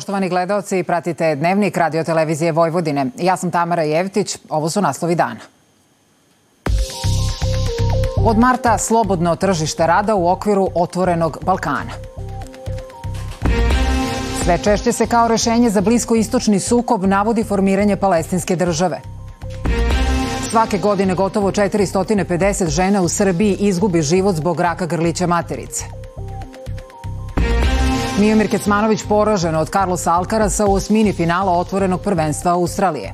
Poštovani gledalci, pratite Dnevnik radio televizije Vojvodine. Ja sam Tamara Jevtić, ovo su naslovi dana. Od marta slobodno tržište rada u okviru otvorenog Balkana. Sve češće se kao rešenje za blisko-istočni sukob navodi formiranje palestinske države. Svake godine gotovo 450 žena u Srbiji izgubi život zbog raka grlića materice. Mijomir Kecmanović poražen od Carlosa Alcarasa u osmini finala otvorenog prvenstva Australije.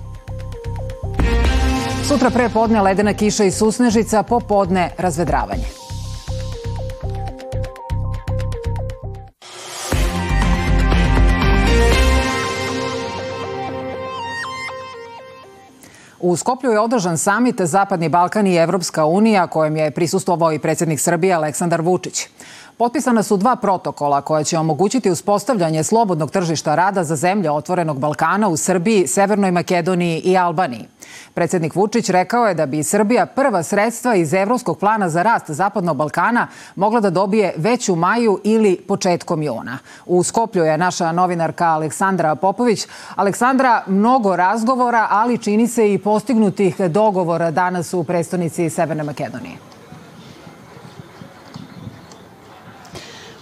Sutra pre podne ledena kiša i susnežica, popodne razvedravanje. U Skoplju je održan samit Zapadni Balkan i Evropska unija, kojem je prisustovao i predsednik Srbije Aleksandar Vučić. Potpisana su dva protokola koja će omogućiti uspostavljanje slobodnog tržišta rada za zemlje otvorenog Balkana u Srbiji, Severnoj Makedoniji i Albaniji. Predsednik Vučić rekao je da bi Srbija prva sredstva iz Evropskog plana za rast Zapadnog Balkana mogla da dobije već u maju ili početkom juna. U Skoplju je naša novinarka Aleksandra Popović. Aleksandra, mnogo razgovora, ali čini se i postignutih dogovora danas u predstavnici Severne Makedonije.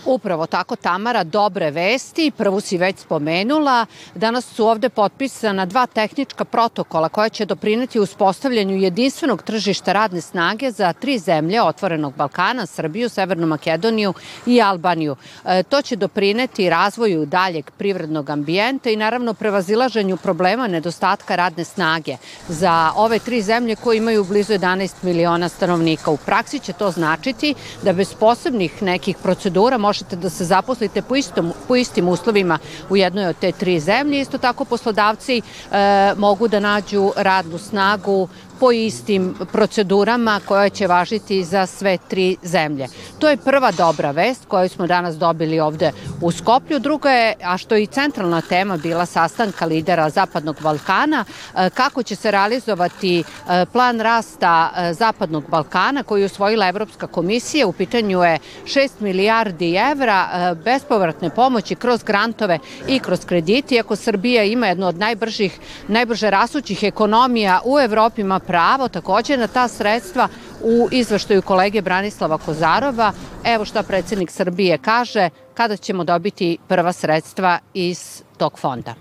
Upravo tako, Tamara, dobre vesti. Prvu si već spomenula. Danas su ovde potpisana dva tehnička protokola koja će doprineti uspostavljanju jedinstvenog tržišta radne snage za tri zemlje otvorenog Balkana, Srbiju, Severnu Makedoniju i Albaniju. E, to će doprineti razvoju daljeg privrednog ambijenta i naravno prevazilaženju problema nedostatka radne snage za ove tri zemlje koje imaju blizu 11 miliona stanovnika. U praksi će to značiti da bez posebnih nekih procedura može možete da se zaposlite po, istom, po istim uslovima u jednoj od te tri zemlje. Isto tako poslodavci e, mogu da nađu radnu snagu po istim procedurama koje će važiti za sve tri zemlje. To je prva dobra vest koju smo danas dobili ovde u Skoplju. Druga je, a što je i centralna tema bila sastanka lidera Zapadnog Balkana, e, kako će se realizovati e, plan rasta e, Zapadnog Balkana koji je usvojila Evropska komisija. U pitanju je 6 milijardi evra bespovratne pomoći kroz grantove i kroz krediti. Iako Srbija ima jednu od najbržih, najbrže rasućih ekonomija u Evropi, ima pravo takođe na ta sredstva u izveštaju kolege Branislava Kozarova. Evo šta predsednik Srbije kaže kada ćemo dobiti prva sredstva iz tog fonda.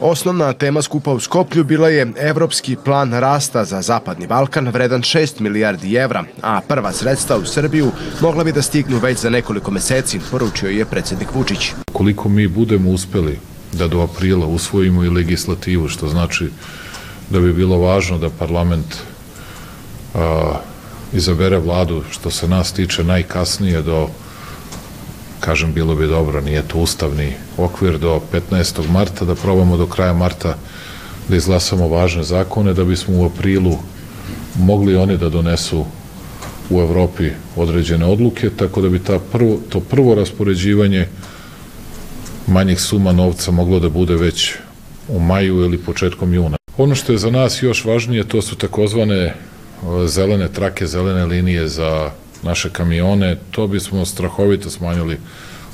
Osnovna tema skupa u Skoplju bila je evropski plan rasta za Zapadni Balkan vredan 6 milijardi evra, a prva sredstva u Srbiju mogla bi da stignu već za nekoliko meseci, poručio je predsednik Vučić. Koliko mi budemo uspeli da do aprila usvojimo i legislativu, što znači da bi bilo važno da parlament a, izabere vladu, što se nas tiče najkasnije do kažem, bilo bi dobro, nije to ustavni okvir do 15. marta, da probamo do kraja marta da izglasamo važne zakone, da bismo u aprilu mogli oni da donesu u Evropi određene odluke, tako da bi ta prvo, to prvo raspoređivanje manjih suma novca moglo da bude već u maju ili početkom juna. Ono što je za nas još važnije, to su takozvane e, zelene trake, zelene linije za naše kamione. To bismo strahovito smanjili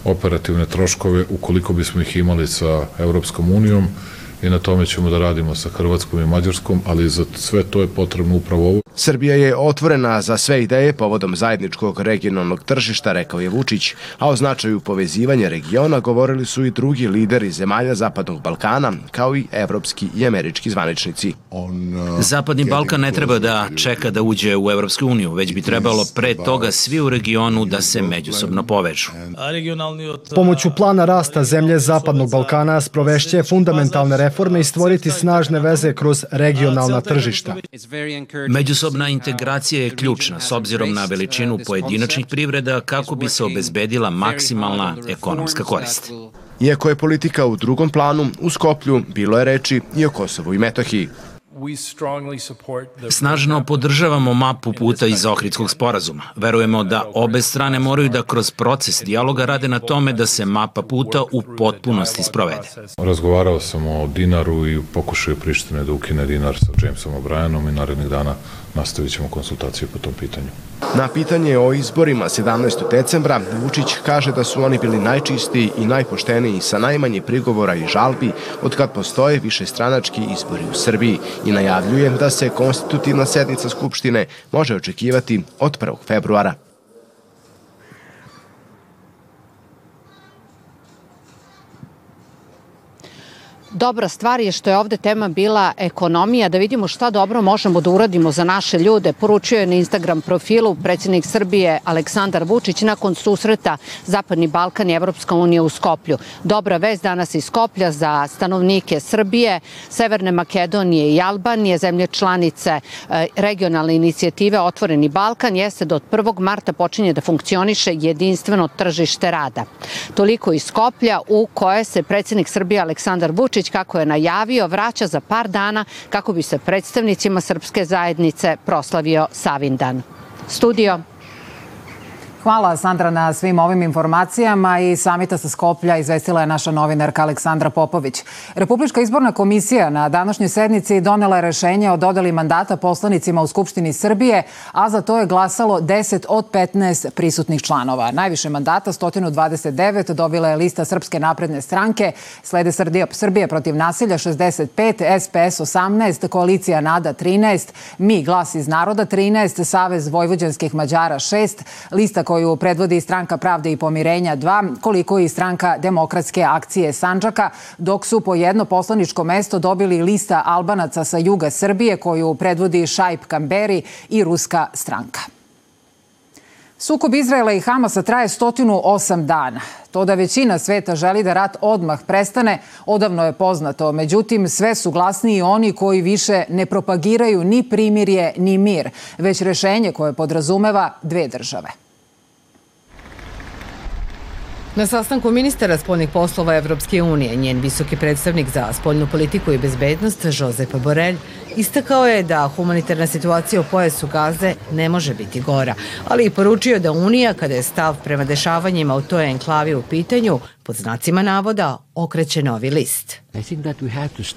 operativne troškove ukoliko bismo ih imali sa Evropskom unijom i na tome ćemo da radimo sa Hrvatskom i Mađarskom, ali za sve to je potrebno upravo ovo. Srbija je otvorena za sve ideje povodom zajedničkog regionalnog tržišta, rekao je Vučić, a o značaju povezivanja regiona govorili su i drugi lideri zemalja Zapadnog Balkana, kao i evropski i američki zvaničnici. Uh, Zapadni Balkan ne treba da čeka da uđe u Evropsku uniju, već bi trebalo pre toga svi u regionu da se međusobno povežu. Pomoću plana rasta zemlje Zapadnog Balkana sprovešće fundamentalne reforme i stvoriti snažne veze kroz regionalna tržišta. Međusobna integracija je ključna s obzirom na veličinu pojedinačnih privreda kako bi se obezbedila maksimalna ekonomska korist. Iako je politika u drugom planu, u Skoplju bilo je reči i o Kosovu i Metohiji. Snažno podržavamo mapu puta iz Ohridskog sporazuma. Verujemo da obe strane moraju da kroz proces dijaloga rade na tome da se mapa puta u potpunosti sprovede. Razgovarao sam o dinaru i pokušaju Prištine da ukine dinar sa Jamesom O'Brienom i narednih dana nastavit ćemo konsultacije po tom pitanju. Na pitanje o izborima 17. decembra, Vučić kaže da su oni bili najčistiji i najpošteniji sa najmanje prigovora i žalbi od kad postoje više stranački izbori u Srbiji i najavljuje da se konstitutivna sednica Skupštine može očekivati od 1. februara. Dobra stvar je što je ovde tema bila ekonomija, da vidimo šta dobro možemo da uradimo za naše ljude. Poručio je na Instagram profilu predsjednik Srbije Aleksandar Vučić nakon susreta Zapadni Balkan i Evropska unija u Skoplju. Dobra vez danas iz Skoplja za stanovnike Srbije, Severne Makedonije i Albanije, zemlje članice e, regionalne inicijative Otvoreni Balkan, jeste da od 1. marta počinje da funkcioniše jedinstveno tržište rada. Toliko iz Skoplja u koje se predsjednik Srbije Aleksandar Vučić Vučić, kako je najavio, vraća za par dana kako bi se predstavnicima srpske zajednice proslavio Savindan. Studio. Hvala Sandra na svim ovim informacijama i samita sa Skoplja izvestila je naša novinarka Aleksandra Popović. Republička izborna komisija na današnjoj sednici donela je rešenje o dodeli mandata poslanicima u Skupštini Srbije, a za to je glasalo 10 od 15 prisutnih članova. Najviše mandata, 129, dobila je lista Srpske napredne stranke, slede Srbije protiv nasilja 65, SPS 18, Koalicija Nada 13, Mi glas iz naroda 13, Savez vojvođanskih Mađara 6, lista koju predvodi stranka Pravde i pomirenja 2, koliko i stranka Demokratske akcije Sanđaka, dok su po jedno poslaničko mesto dobili lista Albanaca sa juga Srbije koju predvodi Šajp Kamberi i Ruska stranka. Sukob Izraela i Hamasa traje 108 dana. To da većina sveta želi da rat odmah prestane, odavno je poznato. Međutim, sve su glasniji oni koji više ne propagiraju ni primirje, ni mir, već rešenje koje podrazumeva dve države. Na sastanku ministara spoljnih poslova Evropske unije, njen visoki predstavnik za spoljnu politiku i bezbednost, Josep Borelj, istakao je da humanitarna situacija u pojasu Gaze ne može biti gora, ali i poručio da Unija, kada je stav prema dešavanjima u toj enklavi u pitanju, pod znacima navoda, okreće novi list.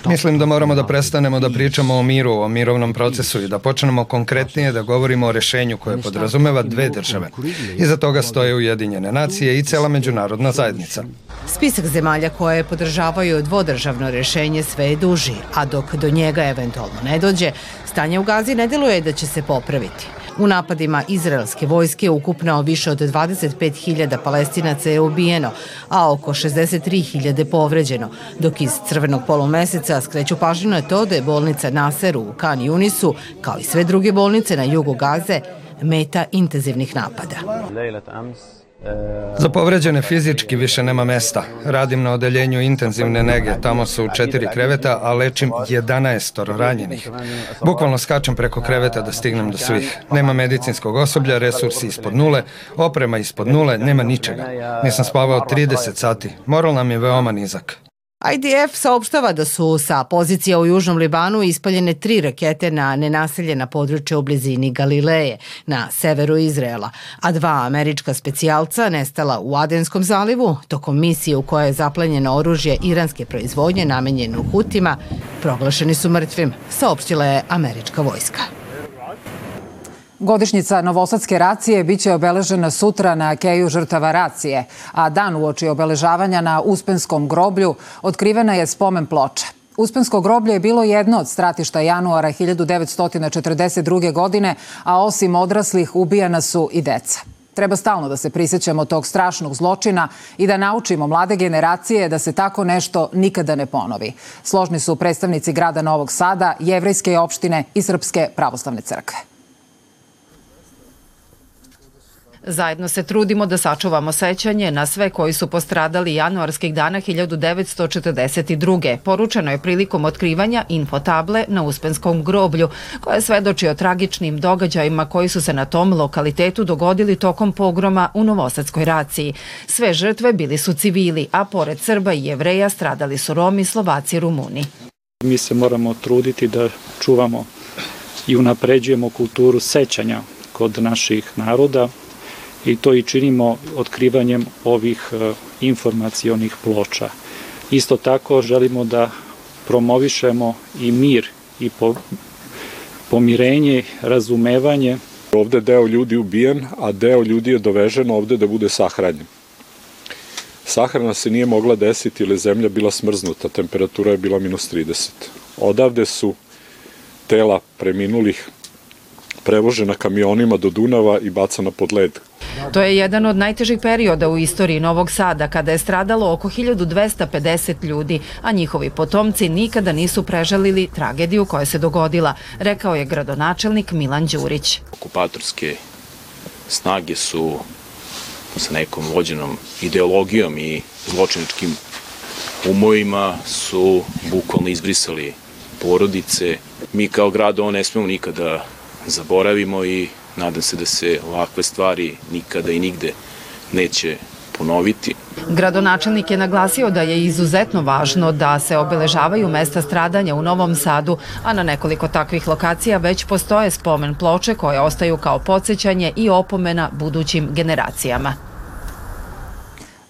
Mislim da moramo da prestanemo da pričamo o miru, o mirovnom procesu i da počnemo konkretnije da govorimo o rešenju koje podrazumeva dve države. Iza toga stoje Ujedinjene nacije i cela međunarodna zajednica. Spisak zemalja koje podržavaju dvodržavno rešenje sve je duži, a dok do njega eventualno ne dođe, stanje u Gazi ne deluje da će se popraviti. U napadima izraelske vojske ukupno više od 25.000 palestinaca je ubijeno, a oko 63.000 povređeno, dok iz crvenog polomeseca skreću pažnju na to da je bolnica Naser u Kan Junisu, kao i sve druge bolnice na jugu Gaze, meta intenzivnih napada. Za povređene fizički više nema mesta. Radim na odeljenju intenzivne nege, tamo su četiri kreveta, a lečim 11 ranjenih. Bukvalno skačem preko kreveta da stignem do svih. Nema medicinskog osoblja, resursi ispod nule, oprema ispod nule, nema ničega. Nisam spavao 30 sati. Moral nam je veoma nizak. IDF saopštava da su sa pozicija u Južnom Libanu ispaljene tri rakete na nenaseljena područja u blizini Galileje, na severu Izraela, a dva američka specijalca nestala u Adenskom zalivu tokom misije u kojoj je zaplenjeno oružje iranske proizvodnje namenjeno Hutima, proglašeni su mrtvim, saopštila je američka vojska. Godišnjica Novosadske racije biće obeležena sutra na keju žrtava racije, a dan uoči obeležavanja na Uspenskom groblju otkrivena je spomen ploča. Uspensko groblje je bilo jedno od stratišta januara 1942. godine, a osim odraslih ubijana su i deca. Treba stalno da se prisjećamo tog strašnog zločina i da naučimo mlade generacije da se tako nešto nikada ne ponovi. Složni su predstavnici grada Novog Sada, Jevrejske opštine i Srpske pravoslavne crkve. Zajedno se trudimo da sačuvamo sećanje na sve koji su postradali januarskih dana 1942. Poručeno je prilikom otkrivanja infotable na Uspenskom groblju, koja svedoči o tragičnim događajima koji su se na tom lokalitetu dogodili tokom pogroma u Novosadskoj raciji. Sve žrtve bili su civili, a pored Srba i Jevreja stradali su Romi, Slovaci i Rumuni. Mi se moramo truditi da čuvamo i unapređujemo kulturu sećanja kod naših naroda, i to i činimo otkrivanjem ovih e, informacionih ploča. Isto tako želimo da promovišemo i mir i po, pomirenje, razumevanje. Ovde deo ljudi ubijen, a deo ljudi je dovežen ovde da bude sahranjen. Sahrana se nije mogla desiti ili zemlja bila smrznuta, temperatura je bila minus 30. Odavde su tela preminulih prevožena kamionima do Dunava i bacana pod led. To je jedan od najtežih perioda u istoriji Novog Sada, kada je stradalo oko 1250 ljudi, a njihovi potomci nikada nisu prežalili tragediju koja se dogodila, rekao je gradonačelnik Milan Đurić. Okupatorske snage su sa nekom vođenom ideologijom i zločiničkim umovima su bukvalno izbrisali porodice. Mi kao grad ovo ne smemo nikada zaboravimo i nadam se da se ovakve stvari nikada i nigde neće ponoviti. Gradonačelnik je naglasio da je izuzetno važno da se obeležavaju mesta stradanja u Novom Sadu, a na nekoliko takvih lokacija već postoje spomen ploče koje ostaju kao podsjećanje i opomena budućim generacijama.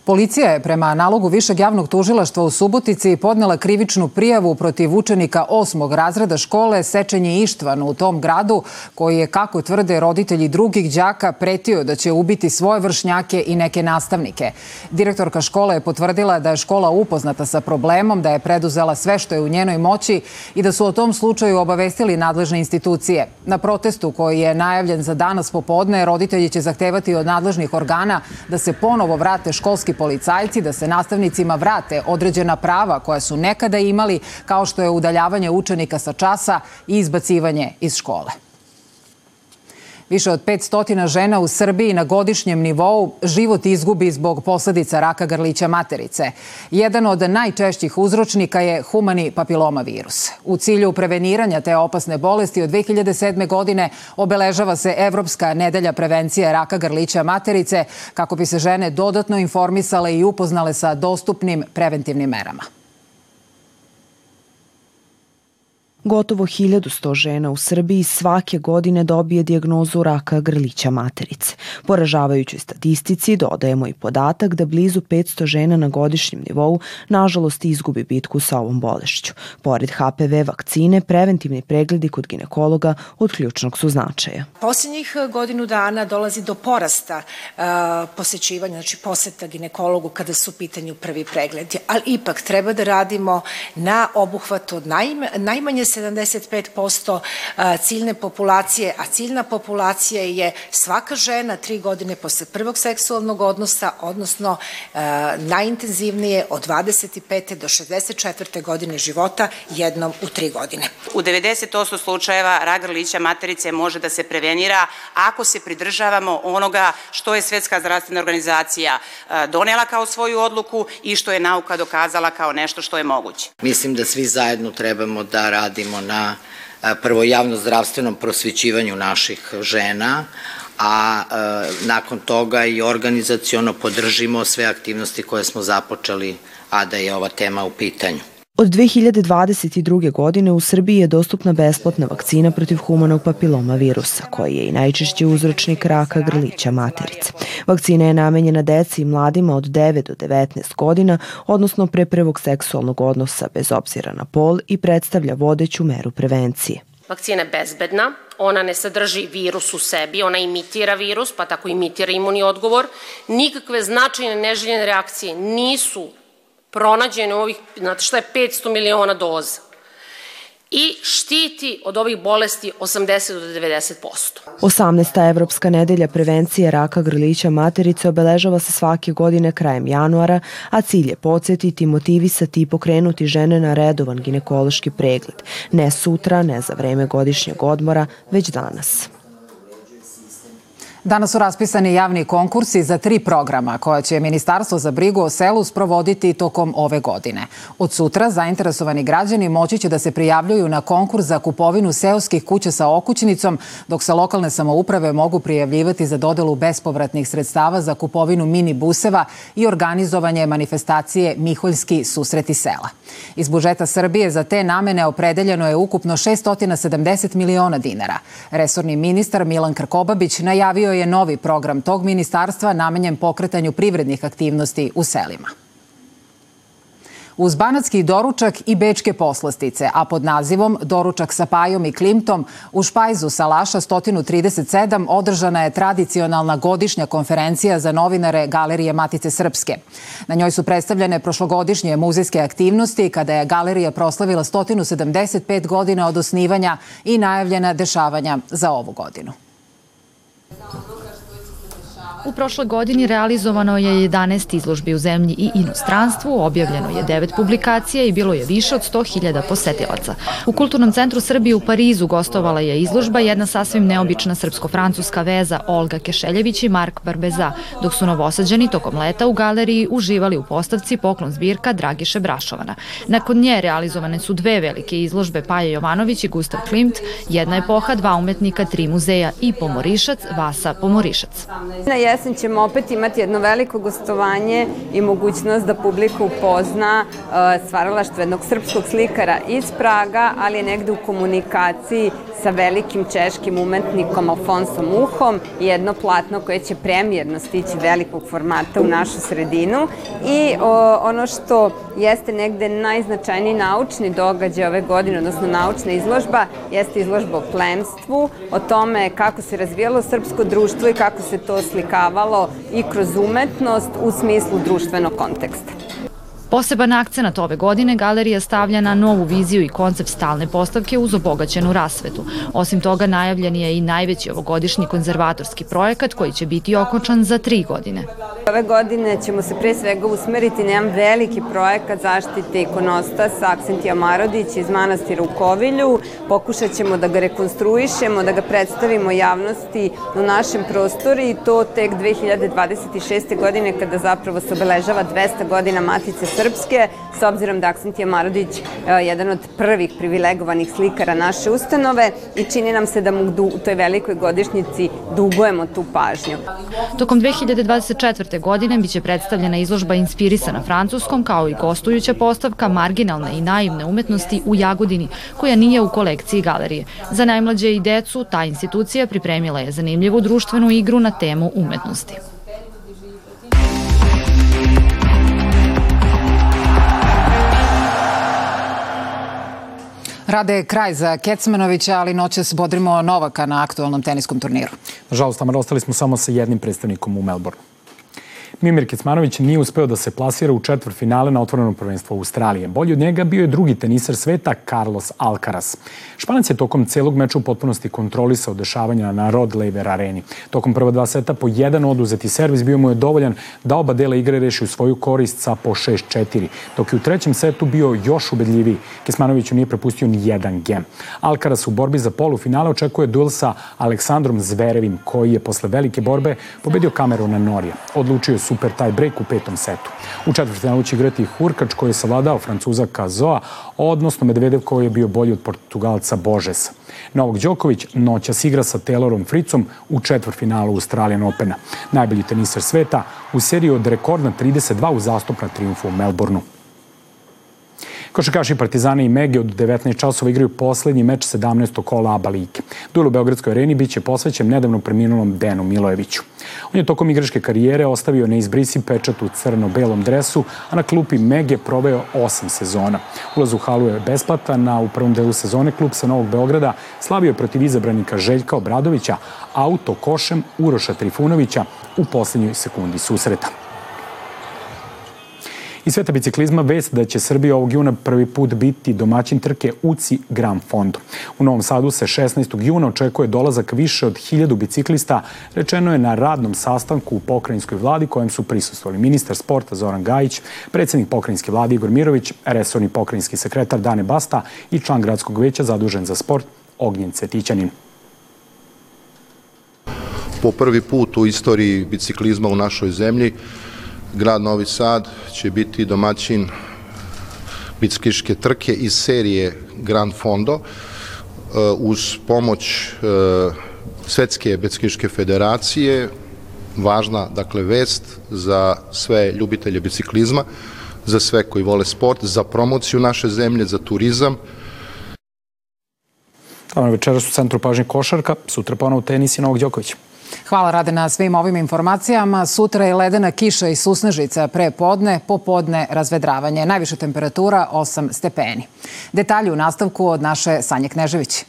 Policija je prema nalogu Višeg javnog tužilaštva u Subotici podnela krivičnu prijavu protiv učenika osmog razreda škole Sečenje Ištvan u tom gradu, koji je, kako tvrde roditelji drugih đaka, pretio da će ubiti svoje vršnjake i neke nastavnike. Direktorka škole je potvrdila da je škola upoznata sa problemom, da je preduzela sve što je u njenoj moći i da su o tom slučaju obavestili nadležne institucije. Na protestu koji je najavljen za danas popodne, roditelji će zahtevati od nadležnih organa da se ponovo vrate školski školski policajci da se nastavnicima vrate određena prava koja su nekada imali, kao što je udaljavanje učenika sa časa i izbacivanje iz škole. Više od 500 žena u Srbiji na godišnjem nivou život izgubi zbog posledica raka grlića materice. Jedan od najčešćih uzročnika je humani papiloma virus. U cilju preveniranja te opasne bolesti od 2007. godine obeležava se Evropska nedelja prevencije raka grlića materice kako bi se žene dodatno informisale i upoznale sa dostupnim preventivnim merama. Gotovo 1100 žena u Srbiji svake godine dobije dijagnozu raka grlića materice. Poražavajućoj statistici dodajemo i podatak da blizu 500 žena na godišnjem nivou nažalost izgubi bitku sa ovom bolešću. Pored HPV vakcine, preventivni pregledi kod ginekologa od ključnog su značaja. Posljednjih godinu dana dolazi do porasta uh, posećivanja, znači poseta ginekologu kada su u pitanju prvi pregledi, ali ipak treba da radimo na obuhvatu od najmanje 75% ciljne populacije, a ciljna populacija je svaka žena tri godine posle prvog seksualnog odnosa, odnosno najintenzivnije od 25. do 64. godine života jednom u tri godine. U 90% slučajeva rak grlića materice može da se prevenira ako se pridržavamo onoga što je Svetska zdravstvena organizacija donela kao svoju odluku i što je nauka dokazala kao nešto što je moguće. Mislim da svi zajedno trebamo da radimo radimo na prvo javno-zdravstvenom prosvećivanju naših žena, a e, nakon toga i organizaciono podržimo sve aktivnosti koje smo započeli, a da je ova tema u pitanju. Od 2022. godine u Srbiji je dostupna besplatna vakcina protiv humanog papiloma virusa, koji je i najčešći uzročnik raka grlića materice. Vakcina je namenjena deci i mladima od 9 do 19 godina, odnosno pre prvog seksualnog odnosa bez obzira na pol i predstavlja vodeću meru prevencije. Vakcina je bezbedna, ona ne sadrži virus u sebi, ona imitira virus, pa tako imitira imunni odgovor. Nikakve značajne neželjene reakcije nisu pronađene u ovih, znate šta je 500 miliona doza i štiti od ovih bolesti 80 do 90%. 18. Evropska nedelja prevencije raka grlića materice obeležava se svake godine krajem januara, a cilj je podsjetiti, motivisati i pokrenuti žene na redovan ginekološki pregled. Ne sutra, ne za vreme godišnjeg odmora, već danas. Danas su raspisani javni konkursi za tri programa koja će Ministarstvo za brigu o selu sprovoditi tokom ove godine. Od sutra zainteresovani građani moći će da se prijavljuju na konkurs za kupovinu seoskih kuća sa okućnicom, dok se lokalne samouprave mogu prijavljivati za dodelu bespovratnih sredstava za kupovinu mini buseva i organizovanje manifestacije Miholjski susreti sela. Iz budžeta Srbije za te namene opredeljeno je ukupno 670 miliona dinara. Resorni ministar Milan Krkobabić najavio je novi program tog ministarstva namenjen pokretanju privrednih aktivnosti u selima. uz banatski doručak i bečke poslastice, a pod nazivom Doručak sa pajom i klimtom u Špajzu Salaša 137 održana je tradicionalna godišnja konferencija za novinare Galerije Matice Srpske. Na njoj su predstavljene prošlogodišnje muzejske aktivnosti kada je galerija proslavila 175 godina od osnivanja i najavljena dešavanja za ovu godinu. Lord. U prošloj godini realizovano je 11 izložbi u zemlji i inostranstvu, objavljeno je 9 publikacija i bilo je više od 100.000 posetilaca. U Kulturnom centru Srbije u Parizu gostovala je izložba jedna sasvim neobična srpsko-francuska veza Olga Kešeljević i Mark Barbeza, dok su novosađeni tokom leta u galeriji uživali u postavci poklon zbirka Dragiše Brašovana. Nakon nje realizovane su dve velike izložbe Paja Jovanović i Gustav Klimt, jedna epoha, dva umetnika, tri muzeja i Pomorišac, Vasa Pomorišac. Na jesen ćemo opet imati jedno veliko gostovanje i mogućnost da publika upozna uh, stvaralaštvo jednog srpskog slikara iz Praga, ali je negde u komunikaciji sa velikim češkim umetnikom Alfonsom Uhom i jedno platno koje će premijerno stići velikog formata u našu sredinu. I o, ono što jeste negde najznačajniji naučni događaj ove godine, odnosno naučna izložba, jeste izložba o plemstvu, o tome kako se razvijalo srpsko društvo i kako se to slikavalo i kroz umetnost u smislu društvenog konteksta. Poseban akcenat ove godine galerija stavlja na novu viziju i koncept stalne postavke uz obogaćenu rasvetu. Osim toga, najavljen je i najveći ovogodišnji konzervatorski projekat koji će biti okončan za tri godine. Ove godine ćemo se pre svega usmeriti na jedan veliki projekat zaštite ikonostasa Aksentija Marodić iz manastira u Kovilju. Pokušat ćemo da ga rekonstruišemo, da ga predstavimo javnosti u našem prostoru i to tek 2026. godine kada zapravo se obeležava 200 godina Matice Srbije Srpske, s obzirom da Aksentija Marodić je jedan od prvih privilegovanih slikara naše ustanove i čini nam se da mu u toj velikoj godišnjici dugujemo tu pažnju. Tokom 2024. godine biće predstavljena izložba inspirisana francuskom kao i gostujuća postavka marginalne i naivne umetnosti u Jagodini, koja nije u kolekciji galerije. Za najmlađe i decu ta institucija pripremila je zanimljivu društvenu igru na temu umetnosti. Rade kraj za Kecmanovića, ali noćas bodrimo Novaka na aktualnom teniskom turniru. Nažalost, Tamara, ostali smo samo sa jednim predstavnikom u Melbourneu. Mimir Kecmanović nije uspeo da se plasira u četvrt finale na otvorenom prvenstvu Australije. Bolji od njega bio je drugi teniser sveta Carlos Alcaraz. Španac je tokom celog meča u potpunosti kontrolisao dešavanja na Rod Laver areni. Tokom prva dva seta po jedan oduzeti servis bio mu je dovoljan da oba dela igre reši u svoju korist sa po 6-4, dok je u trećem setu bio još ubedljiviji. Kecmanoviću nije prepustio ni jedan gem. Alcaraz u borbi za polufinale očekuje duel sa Aleksandrom Zverevim, koji je posle velike borbe pobedio kameru na Norija. Odlučio su super tie break u petom setu. U četvrtfinalu će igrati Hurkač koji je savladao Francuza Kazoa, odnosno Medvedev koji je bio bolji od Portugalca Božesa. Novog Đoković noćas igra sa Taylorom Fricom u četvrtfinalu Australian Opena. Najbolji teniser sveta u seriji od rekordna 32 u zastupna triumfu u Melbourneu. Košakaši Partizana i Mege od 19 časova igraju poslednji meč 17. kola ABA lige. Duel u Beogradskoj areni biće posvećen nedavno preminulom Denu Milojeviću. On je tokom igračke karijere ostavio neizbrisi pečat u crno-belom dresu, a na klupi Mege proveo 8 sezona. Ulaz u halu je besplatan, a u prvom delu sezone klub sa Novog Beograda slavio je protiv izabranika Željka Obradovića auto košem Uroša Trifunovića u poslednjoj sekundi susreta. I sveta biciklizma vest da će Srbija ovog juna prvi put biti domaćin trke UCI Grand Fondo. U Novom Sadu se 16. juna očekuje dolazak više od 1000 biciklista, rečeno je na radnom sastanku u pokrajinskoj vladi kojem su prisustvovali ministar sporta Zoran Gajić, predsednik pokrajinske vlade Igor Mirović, resorni pokrajinski sekretar Dane Basta i član gradskog veća zadužen za sport Ognjen Cetićanin. Po prvi put u istoriji biciklizma u našoj zemlji grad Novi Sad će biti domaćin bicikliške trke iz serije Grand Fondo uh, uz pomoć uh, Svetske bicikliške federacije važna dakle vest za sve ljubitelje biciklizma, za sve koji vole sport, za promociju naše zemlje, za turizam. Tamo večeras u centru pažnje košarka, sutra ponovo tenis i Novog Đokovića. Hvala rade na svim ovim informacijama. Sutra je ledena kiša i susnežica pre podne, popodne razvedravanje. Najviša temperatura 8 stepeni. Detalji u nastavku od naše Sanje Knežević.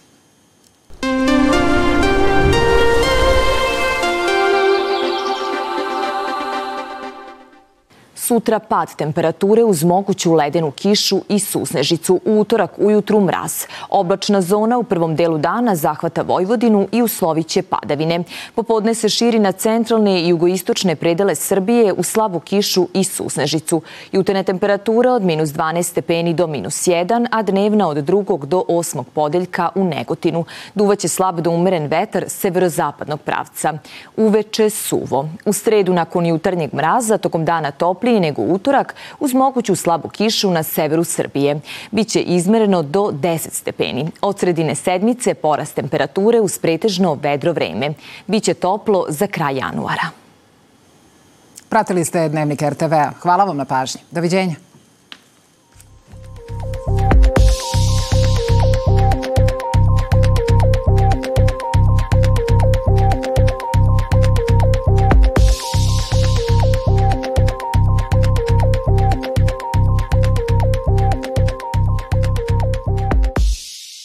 Sutra pad temperature uz moguću ledenu kišu i susnežicu. U utorak ujutru mraz. Oblačna zona u prvom delu dana zahvata Vojvodinu i usloviće padavine. Popodne se širi na centralne i jugoistočne predele Srbije u slabu kišu i susnežicu. Jutarnja temperatura od minus 12 stepeni do minus 1, a dnevna od drugog do osmog podeljka u Negotinu. Duvaće slab do umeren vetar severozapadnog pravca. Uveče suvo. U sredu nakon jutarnjeg mraza, tokom dana toplije topliji nego utorak uz moguću slabu kišu na severu Srbije. Biće izmereno do 10 stepeni. Od sredine sedmice porast temperature uz pretežno vedro vreme. Biće toplo za kraj januara. Pratili ste Dnevnik RTV-a. Hvala vam na pažnji. Doviđenja.